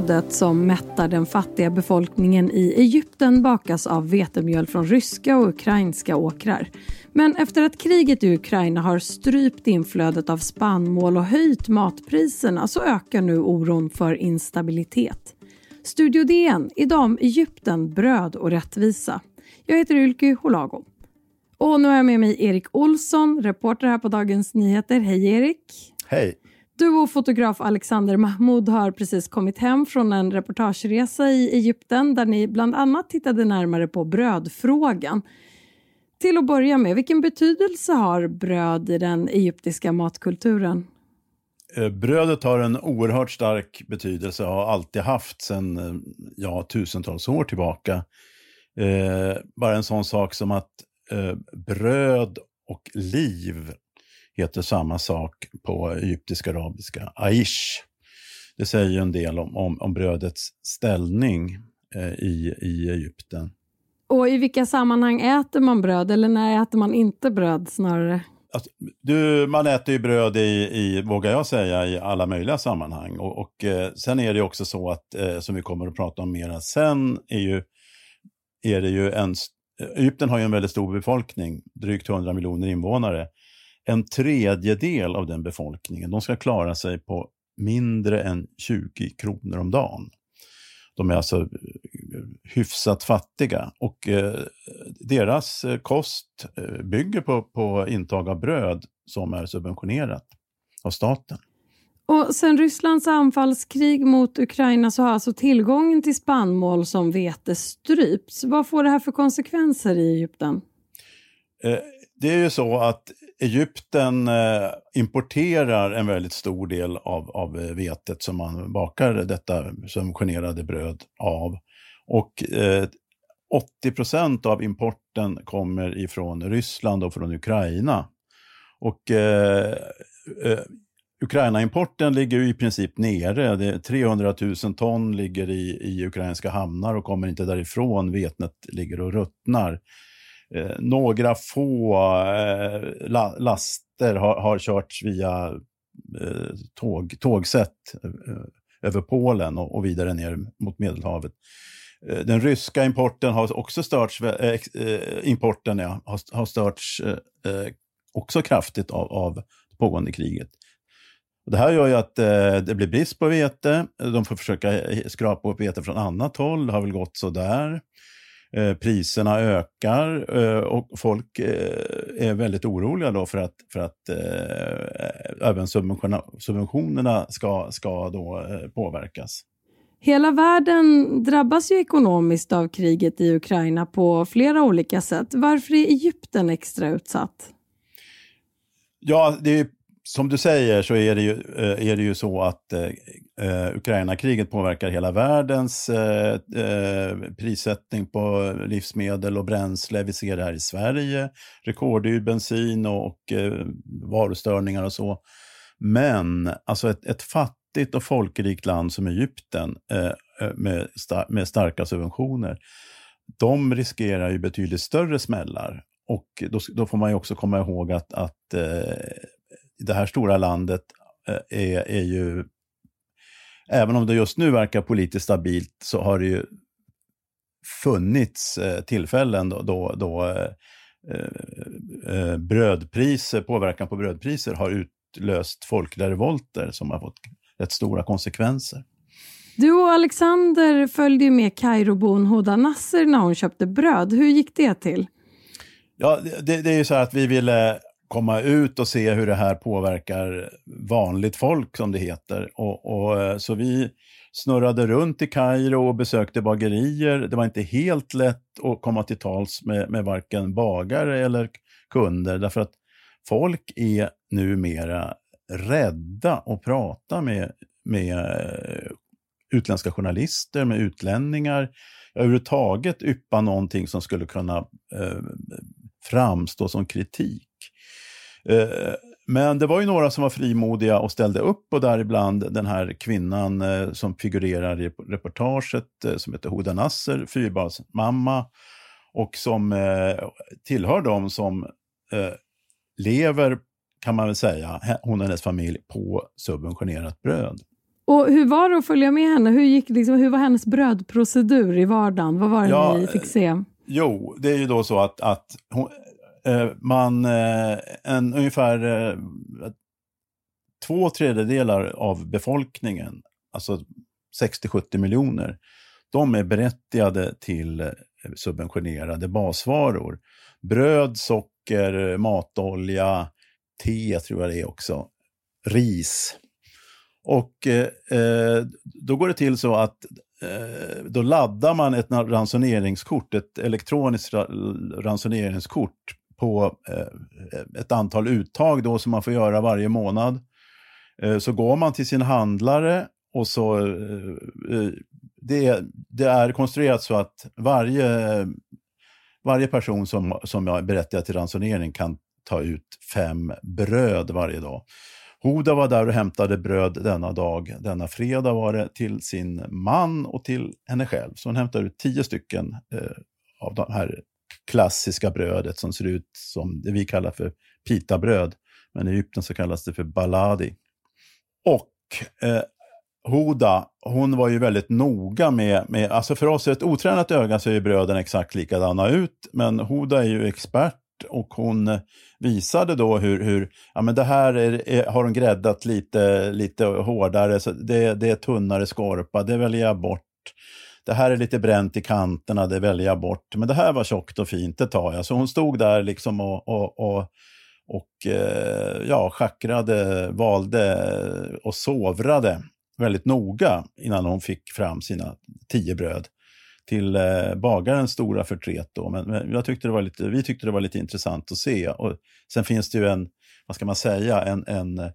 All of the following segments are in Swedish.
Brödet som mättar den fattiga befolkningen i Egypten bakas av vetemjöl från ryska och ukrainska åkrar. Men efter att kriget i Ukraina har strypt inflödet av spannmål och höjt matpriserna så ökar nu oron för instabilitet. Studio DN, idag om Egypten, bröd och rättvisa. Jag heter Ylke Holago. Och nu har jag med mig Erik Olsson, reporter här på Dagens Nyheter. Hej Erik! Hej! Du och fotograf Alexander Mahmoud har precis kommit hem från en reportageresa i Egypten där ni bland annat tittade närmare på brödfrågan. Till att börja med, vilken betydelse har bröd i den egyptiska matkulturen? Eh, brödet har en oerhört stark betydelse och har alltid haft sedan eh, ja, tusentals år tillbaka. Eh, bara en sån sak som att eh, bröd och liv heter samma sak på egyptiska arabiska, aish. Det säger ju en del om, om, om brödets ställning eh, i, i Egypten. Och i vilka sammanhang äter man bröd eller när äter man inte bröd snarare? Alltså, du, man äter ju bröd i, i, vågar jag säga, i alla möjliga sammanhang. Och, och eh, sen är det också så att, eh, som vi kommer att prata om mera sen, är, ju, är det ju en... Egypten har ju en väldigt stor befolkning, drygt 100 miljoner invånare en tredjedel av den befolkningen, de ska klara sig på mindre än 20 kronor om dagen. De är alltså hyfsat fattiga och eh, deras eh, kost eh, bygger på, på intag av bröd som är subventionerat av staten. Och sen Rysslands anfallskrig mot Ukraina så har alltså tillgången till spannmål som vete strypts. Vad får det här för konsekvenser i Egypten? Eh, det är ju så att Egypten eh, importerar en väldigt stor del av, av vetet som man bakar detta subventionerade bröd av. Och eh, 80 procent av importen kommer ifrån Ryssland och från Ukraina. Och eh, eh, Ukraina-importen ligger i princip nere. Det 300 000 ton ligger i, i ukrainska hamnar och kommer inte därifrån. Vetet ligger och ruttnar. Eh, några få eh, la laster har, har körts via eh, tåg, tågsätt eh, över Polen och, och, vidare ner mot Medelhavet. Eh, den ryska importen har också störts, äh, importen ja, har, har störts också kraftigt av, av pågående kriget. Det här gör ju att det blir brist på vete. De får försöka skrapa upp vete från annat håll. Det har väl gått så där. Eh, priserna ökar och folk är väldigt oroliga då för att, för att även subventionerna ska, ska då påverkas. Hela världen drabbas ju ekonomiskt av kriget i Ukraina på flera olika sätt. Varför är Egypten extra utsatt? Ja, det är som du säger så är det ju, eh, är det ju så att eh, eh, Ukraina-kriget påverkar hela världens eh, eh, prissättning på livsmedel och bränsle. Vi ser det här i Sverige, rekorddyr bensin och, och eh, varustörningar och så. Men alltså ett, ett fattigt och folkrikt land som Egypten eh, eh, med, sta med starka subventioner, de riskerar ju betydligt större smällar. Och då, då får man ju också komma ihåg att, att eh, det här stora landet eh, är, är ju, även om det just nu verkar politiskt stabilt, så har det ju funnits eh, tillfällen då, då, då eh, brödpriser, påverkan på brödpriser har utlöst folkliga revolter som har fått rätt stora konsekvenser. Du och Alexander följde med Kairobon Hoda Nasser när hon köpte bröd. Hur gick det till? Ja, det, det är ju så att vi ville komma ut och se hur det här påverkar vanligt folk, som det heter. Och, och, eh, så vi snurrade runt i Kairo och besökte bagerier. Det var inte helt lätt att komma till tals med, med varken bagare eller kunder, därför att folk är numera rädda att prata med, med eh, utländska journalister, med utlänningar, överhuvudtaget yppa någonting som skulle kunna eh, framstå som kritik. Eh, men det var ju några som var frimodiga och ställde upp och däribland den här kvinnan eh, som figurerar i reportaget eh, som heter Hoda Nasser, fyrbarnsmamma och som eh, tillhör dem som eh, lever, kan man väl säga, hon och hennes familj på subventionerat bröd. Och Hur var det att följa med henne? Hur, gick, liksom, hur var hennes brödprocedur i vardagen? Vad var det ja, ni fick se? Jo, det är ju då så att, att hon, eh, man, eh, en, ungefär eh, två tredjedelar av befolkningen, alltså 60-70 miljoner, de är berättigade till eh, subventionerade basvaror. Bröd, socker, matolja, te tror jag det är också, ris. Och eh, eh, då går det till så att eh, då laddar man ett ransoneringskort, ett elektroniskt ransoneringskort på eh, ett antal uttag då som man får göra varje månad. Eh, så går man till sin handlare och så eh, eh det, det, är konstruerat så att varje, varje person som, som är berättigad till ransonering kan ta ut fem bröd varje dag. Hoda var där och hämtade bröd denna dag, denna fredag var det, till sin man och till henne själv. Så hon hämtade ut tio stycken eh, av de här klassiska brödet som ser ut som det vi kallar för pitabröd. Men i Egypten så kallas det för baladi. Och eh, Hoda, hon var ju väldigt noga med, med, alltså för oss ett otränat öga så är bröden exakt likadana ut, men Hoda är ju expert och hon eh, visade då hur, hur ja men det här är, är, har hon gräddat lite, lite hårdare, så det, det är tunnare skorpa, det väljer jag bort. Det här är lite bränt i kanterna, det väljer jag bort. Men det här var tjockt och fint, det tar jag. Så hon stod där liksom och, och, och och eh, ja, schackrade, valde eh, och sovrade väldigt noga innan hon fick fram sina tio bröd till eh, bagarens stora förtret. Då. Men, men, jag tyckte det var lite, vi tyckte det var lite intressant att se. Och sen finns det ju en, vad ska man säga, en, en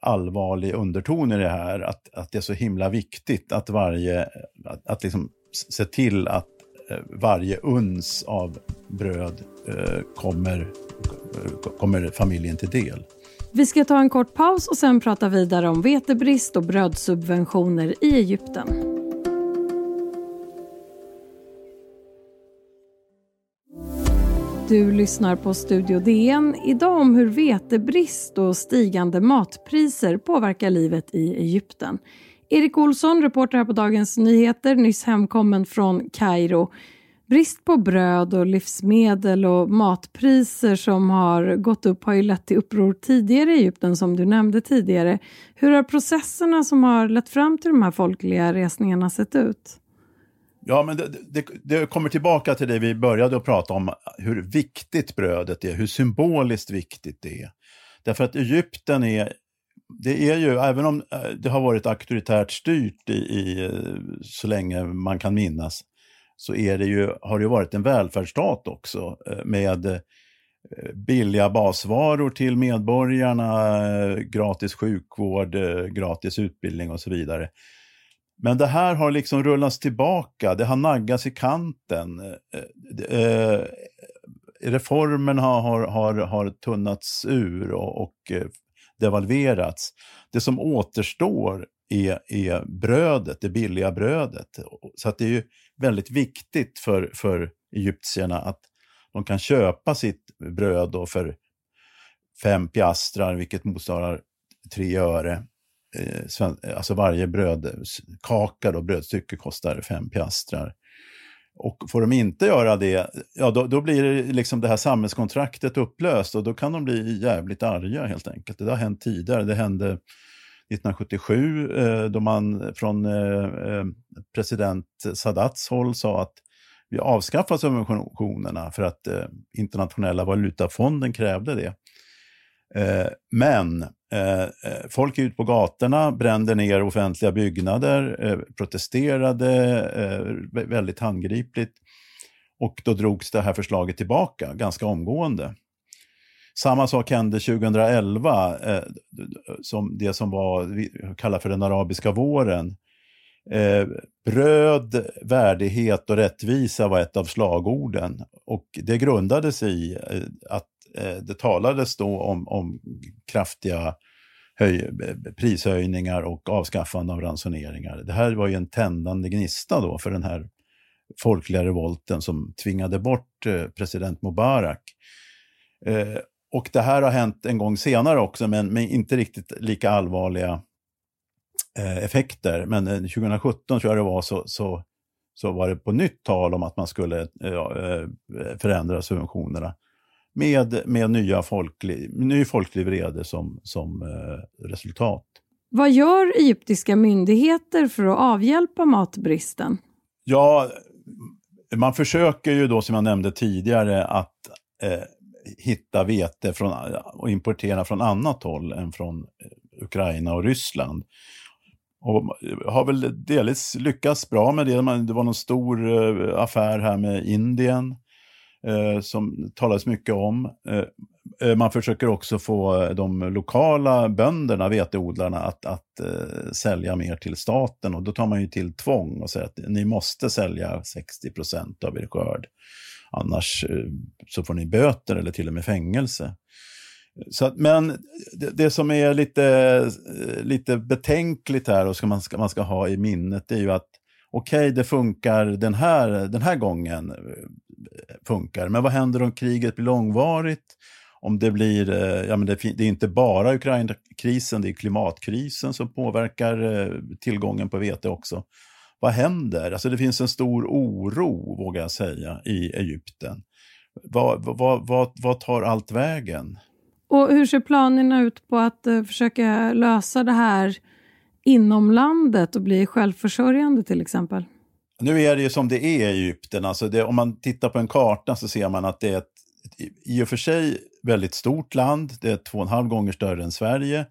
allvarlig underton i det här. Att, att det är så himla viktigt att varje, att, att liksom se till att eh, varje uns av bröd eh, kommer, eh, kommer familjen till del. Vi ska ta en kort paus och sen prata vidare om vetebrist och brödsubventioner i Egypten. Du lyssnar på Studio DN. Idag om hur vetebrist och stigande matpriser påverkar livet i Egypten. Erik Olsson, reporter här på Dagens Nyheter, nyss hemkommen från Kairo. Brist på bröd och livsmedel och matpriser som har gått upp har ju lett till uppror tidigare i Egypten som du nämnde tidigare. Hur har processerna som har lett fram till de här folkliga resningarna sett ut? Ja, men det, det, det, kommer tillbaka till det vi började att prata om, hur viktigt brödet är, hur symboliskt viktigt det är. Därför att Egypten är, det är ju, även om eh, det har varit auktoritärt styrt i, i eh, så länge man kan minnas, så är det ju, har det varit en välfärdsstat också eh, med billiga basvaror till medborgarna, gratis sjukvård, gratis utbildning och så vidare. Men det här har liksom rullats tillbaka, det har naggats i kanten. Eh, eh, Reformerna har, har, har tunnats ur och, och eh, devalverats. Det som återstår är, är brödet, det billiga brödet. Så att det är ju väldigt viktigt för, för egyptierna att de kan köpa sitt bröd då för fem piastrar, vilket motsvarar tre öre. Eh, eh, alltså varje brödkaka, då, brödstycke, kostar fem piastrar. Och får de inte göra det, ja då, då blir det liksom det här samhällskontraktet upplöst och då kan de bli jävligt arga helt enkelt. Det har hänt tidigare, det hände 1977 eh, då man från eh, eh president Sadats håll sa att vi avskaffar subventionerna för att internationella valutafonden krävde det. Eh, men eh, eh, folk är ut på gatorna, brände ner offentliga byggnader, protesterade väldigt handgripligt. Och då drogs det här förslaget tillbaka ganska omgående. Samma sak hände 2011, eh, som det som var, vi kallar för den arabiska våren. Eh, bröd, värdighet och rättvisa var ett av slagorden. Och det grundades i eh, att Eh, det talades då om, om kraftiga höj, prishöjningar och avskaffande av ransoneringar. Det här var ju en tändande gnista då för den här folkliga revolten som tvingade bort eh, president Mubarak. Eh, och det här har hänt en gång senare också, men med inte riktigt lika allvarliga eh, effekter. Men eh, 2017 tror jag det var så, så, så var det på nytt tal om att man skulle förändra subventionerna med, med nya folklig, ny folklig vrede som, som resultat. Vad gör egyptiska myndigheter för att avhjälpa matbristen? Ja, man försöker ju då som jag nämnde tidigare att eh, hitta vete från, och importera från annat håll än från eh, Ukraina och Ryssland. Och har väl delvis lyckats bra med det. Det var någon stor eh, affär här med Indien eh, som talades mycket om. Eh, eh, man försöker också få eh, de lokala bönderna, veteodlarna, att, att eh, sälja mer till staten. Och då tar man ju till tvång och säger att ni måste sälja 60 procent av er skörd. Annars eh, så får ni böter eller till och med fängelse. Så att, men det, det, som är lite, eh, lite betänkligt här och ska man, ska, man ska ha i minnet är ju att okej, okay, det funkar den här, den här gången, funkar. Men vad händer om kriget blir långvarigt? Om det blir, eh, ja men det, det är inte bara Ukraina-krisen, det är klimatkrisen som påverkar eh, tillgången på vete också. Vad händer? Alltså det finns en stor oro, vågar jag säga, i Egypten. Vad, vad, vad, vad tar allt vägen? Och hur ser planerna ut på att eh, försöka lösa det här inom landet och bli självförsörjande till exempel? Nu är det ju som det är i Egypten. Alltså det, om man tittar på en karta så ser man att det är ett, ett i och för sig väldigt stort land. Det är två och en halv gånger större än Sverige.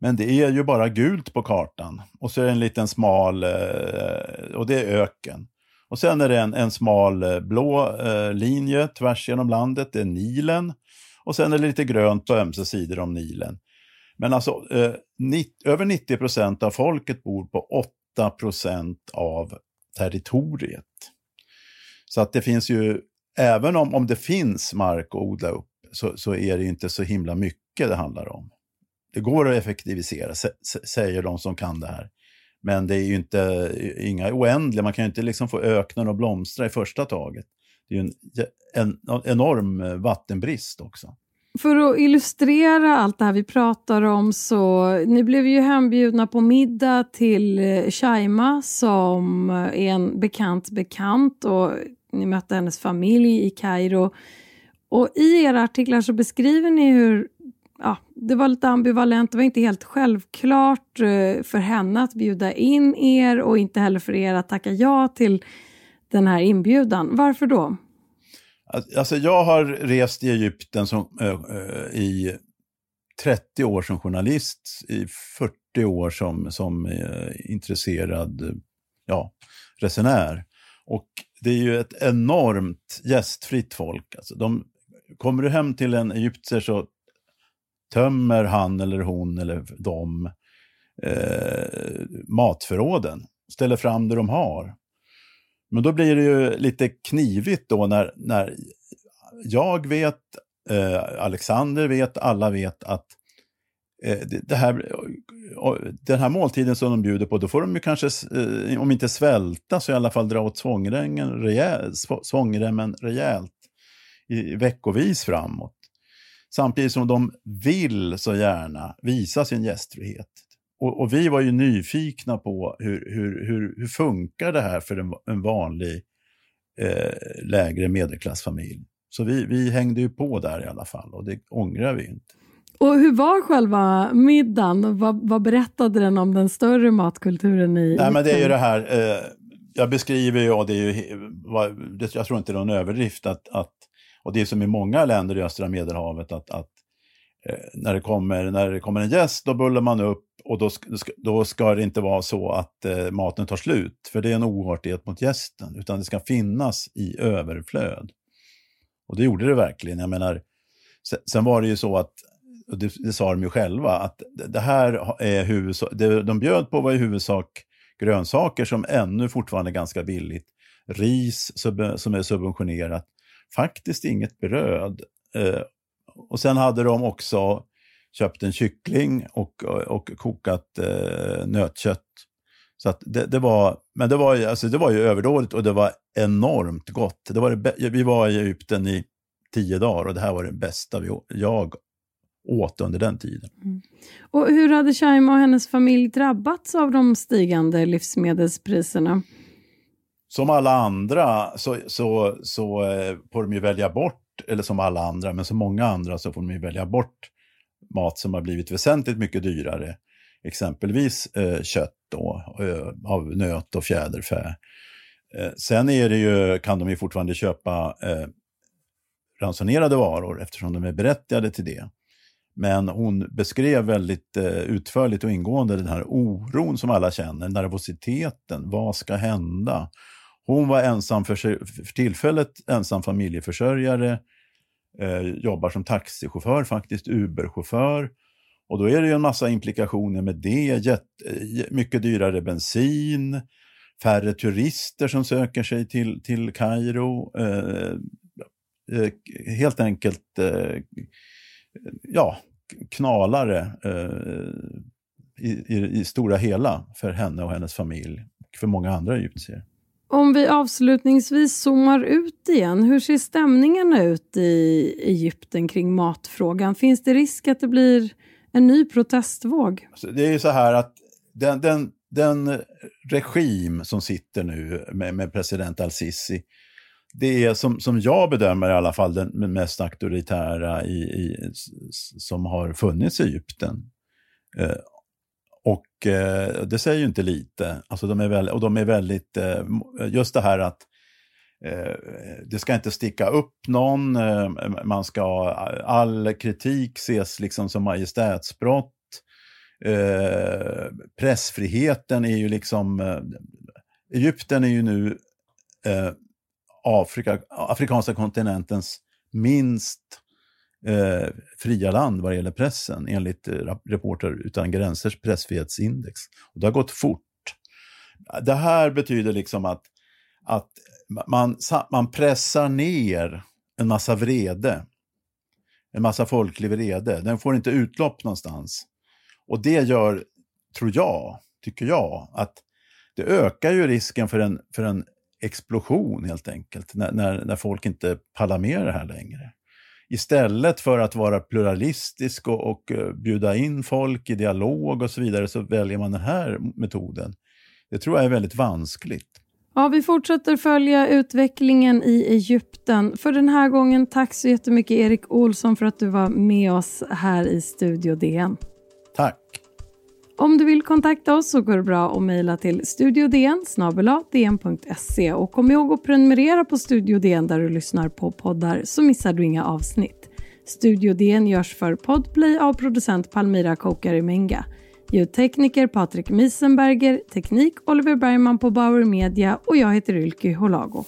Men det är ju bara gult på kartan. Och så är det en liten smal, eh, och det är öken. Och sen är det en, en smal eh, blå eh, linje tvärs genom landet, det är Nilen. Och sen är det lite grönt på ömse sidor om Nilen. Men alltså, eh, över 90 procent av folket bor på 8 procent av territoriet. Så att det finns ju, även om, om det finns mark att odla upp, så, så är det inte så himla mycket det handlar om. Det går att effektivisera, säger de som kan det här. Men det är ju inte inga oändliga, man kan ju inte liksom få öknen att blomstra i första taget. Det är ju en, en enorm vattenbrist också. För att illustrera allt det här vi pratar om så ni blev ju hembjudna på middag till eh, Shaima som eh, är en bekant bekant och ni mötte hennes familj i Kairo. Och i era artiklar så beskriver ni hur ja, det var lite ambivalent, det var inte helt självklart eh, för henne att bjuda in er och inte heller för er att tacka ja till den här inbjudan. Varför då? Alltså jag har rest i Egypten som, äh, i 30 år som journalist, i 40 år som, som äh, intresserad ja, resenär. Och det är ju ett enormt gästfritt folk. Alltså de, kommer du hem till en egyptier så tömmer han eller hon eller de eh, matförråden, ställer fram det de har. Men då blir det ju lite knivigt då när, när jag vet, eh, Alexander vet, alla vet att eh, det här, den här måltiden som de bjuder på, då får de ju kanske, eh, om inte svälta, så i alla fall dra åt svångremmen, rejält, svångremmen rejält i, veckovis framåt. Samtidigt som de vill så gärna visa sin gästfrihet och, och, vi var ju nyfikna på hur, hur, hur, hur funkar det här för en, en vanlig eh, lägre medelklassfamilj. Så vi, vi hängde ju på där i alla fall och det ångrar vi inte. Och hur var själva middagen? Vad, vad berättade den om den större matkulturen i Nej, men Det är ju det här, eh, jag beskriver ju, och det är ju, jag tror inte det är någon överdrift, att, att, och det är som i många länder i östra medelhavet, att, att eh, när, det kommer, när det kommer en gäst, då bullar man upp och då, då ska det inte vara så att eh, maten tar slut, för det är en oartighet mot gästen, utan det ska finnas i överflöd. Och det gjorde det verkligen. Jag menar, sen, sen var det ju så att, och det, det, sa de ju själva, att det här är huvudsak, det de bjöd på var i huvudsak grönsaker som ännu fortfarande är ganska billigt. Ris som är subventionerat, faktiskt inget bröd. Eh, och sen hade de också köpt en kyckling och, och kokat eh, nötkött. Så det, det, var, men det var, alltså det var ju överdådigt och det var enormt gott. Det var det, vi var i Egypten i tio dagar och det här var det bästa vi, jag åt under den tiden. Mm. Och hur hade Shaima och hennes familj drabbats av de stigande livsmedelspriserna? Som alla andra så, så, så eh, får de ju välja bort, eller som alla andra, men som många andra så får de ju välja bort mat som har blivit väsentligt mycket dyrare. Exempelvis eh, kött då, eh, av nöt och fjäderfä. Eh, sen är det ju, kan de ju fortfarande köpa eh, ransonerade varor eftersom de är berättigade till det. Men hon beskrev väldigt eh, utförligt och ingående den här oron som alla känner, nervositeten, vad ska hända? Hon var ensam för, för tillfället ensam familjeförsörjare, eh, jobbar som taxichaufför, faktiskt Uberchaufför. Och då är det ju en massa implikationer med det, Jätt, eh, mycket dyrare bensin, färre turister som söker sig till, till Kairo. Eh, eh, helt enkelt eh, ja, knalare eh, i, i, i, stora hela för henne och hennes familj och för många andra egyptier. Om vi avslutningsvis zoomar ut igen, hur ser stämningarna ut i Egypten kring matfrågan? Finns det risk att det blir en ny protestvåg? Alltså, det är ju så här att den, den, den regim som sitter nu med, med president al-Sisi, det är som, som jag bedömer i alla fall den mest auktoritära i, i, som har funnits i Egypten. Eh, och eh, det säger ju inte lite. Alltså de är väl, och de är väldigt, eh, just det här att eh, det ska inte sticka upp någon, eh, man ska, all kritik ses liksom som majestätsbrott. Eh, pressfriheten är ju liksom, eh, Egypten är ju nu eh, Afrika, afrikanska kontinentens minst eh, fria land vad det gäller pressen enligt eh, Reporter utan gränsers pressfrihetsindex. Och det har gått fort. Det här betyder liksom att, att man, man pressar ner en massa vrede, en massa folklig vrede. Den får inte utlopp någonstans. Och det gör, tror jag, tycker jag, att det ökar ju risken för en, för en explosion helt enkelt, när, när, när folk inte pallar med det här längre. Istället för att vara pluralistisk och, och uh, bjuda in folk i dialog och så vidare så väljer man den här metoden. Det tror jag är väldigt vanskligt. Ja, vi fortsätter följa utvecklingen i Egypten. För den här gången, tack så jättemycket Erik Olsson för att du var med oss här i Studio DN. Tack. Om du vill kontakta oss så går det bra att mejla till studiodn dn.se och kom ihåg att prenumerera på Studio DN där du lyssnar på poddar så missar du inga avsnitt. Studio DN görs för Podplay av producent Palmira Kokari Menga. Ljudtekniker Patrik Miesenberger, teknik Oliver Bergman på Bauer Media och jag heter Ylke Holago.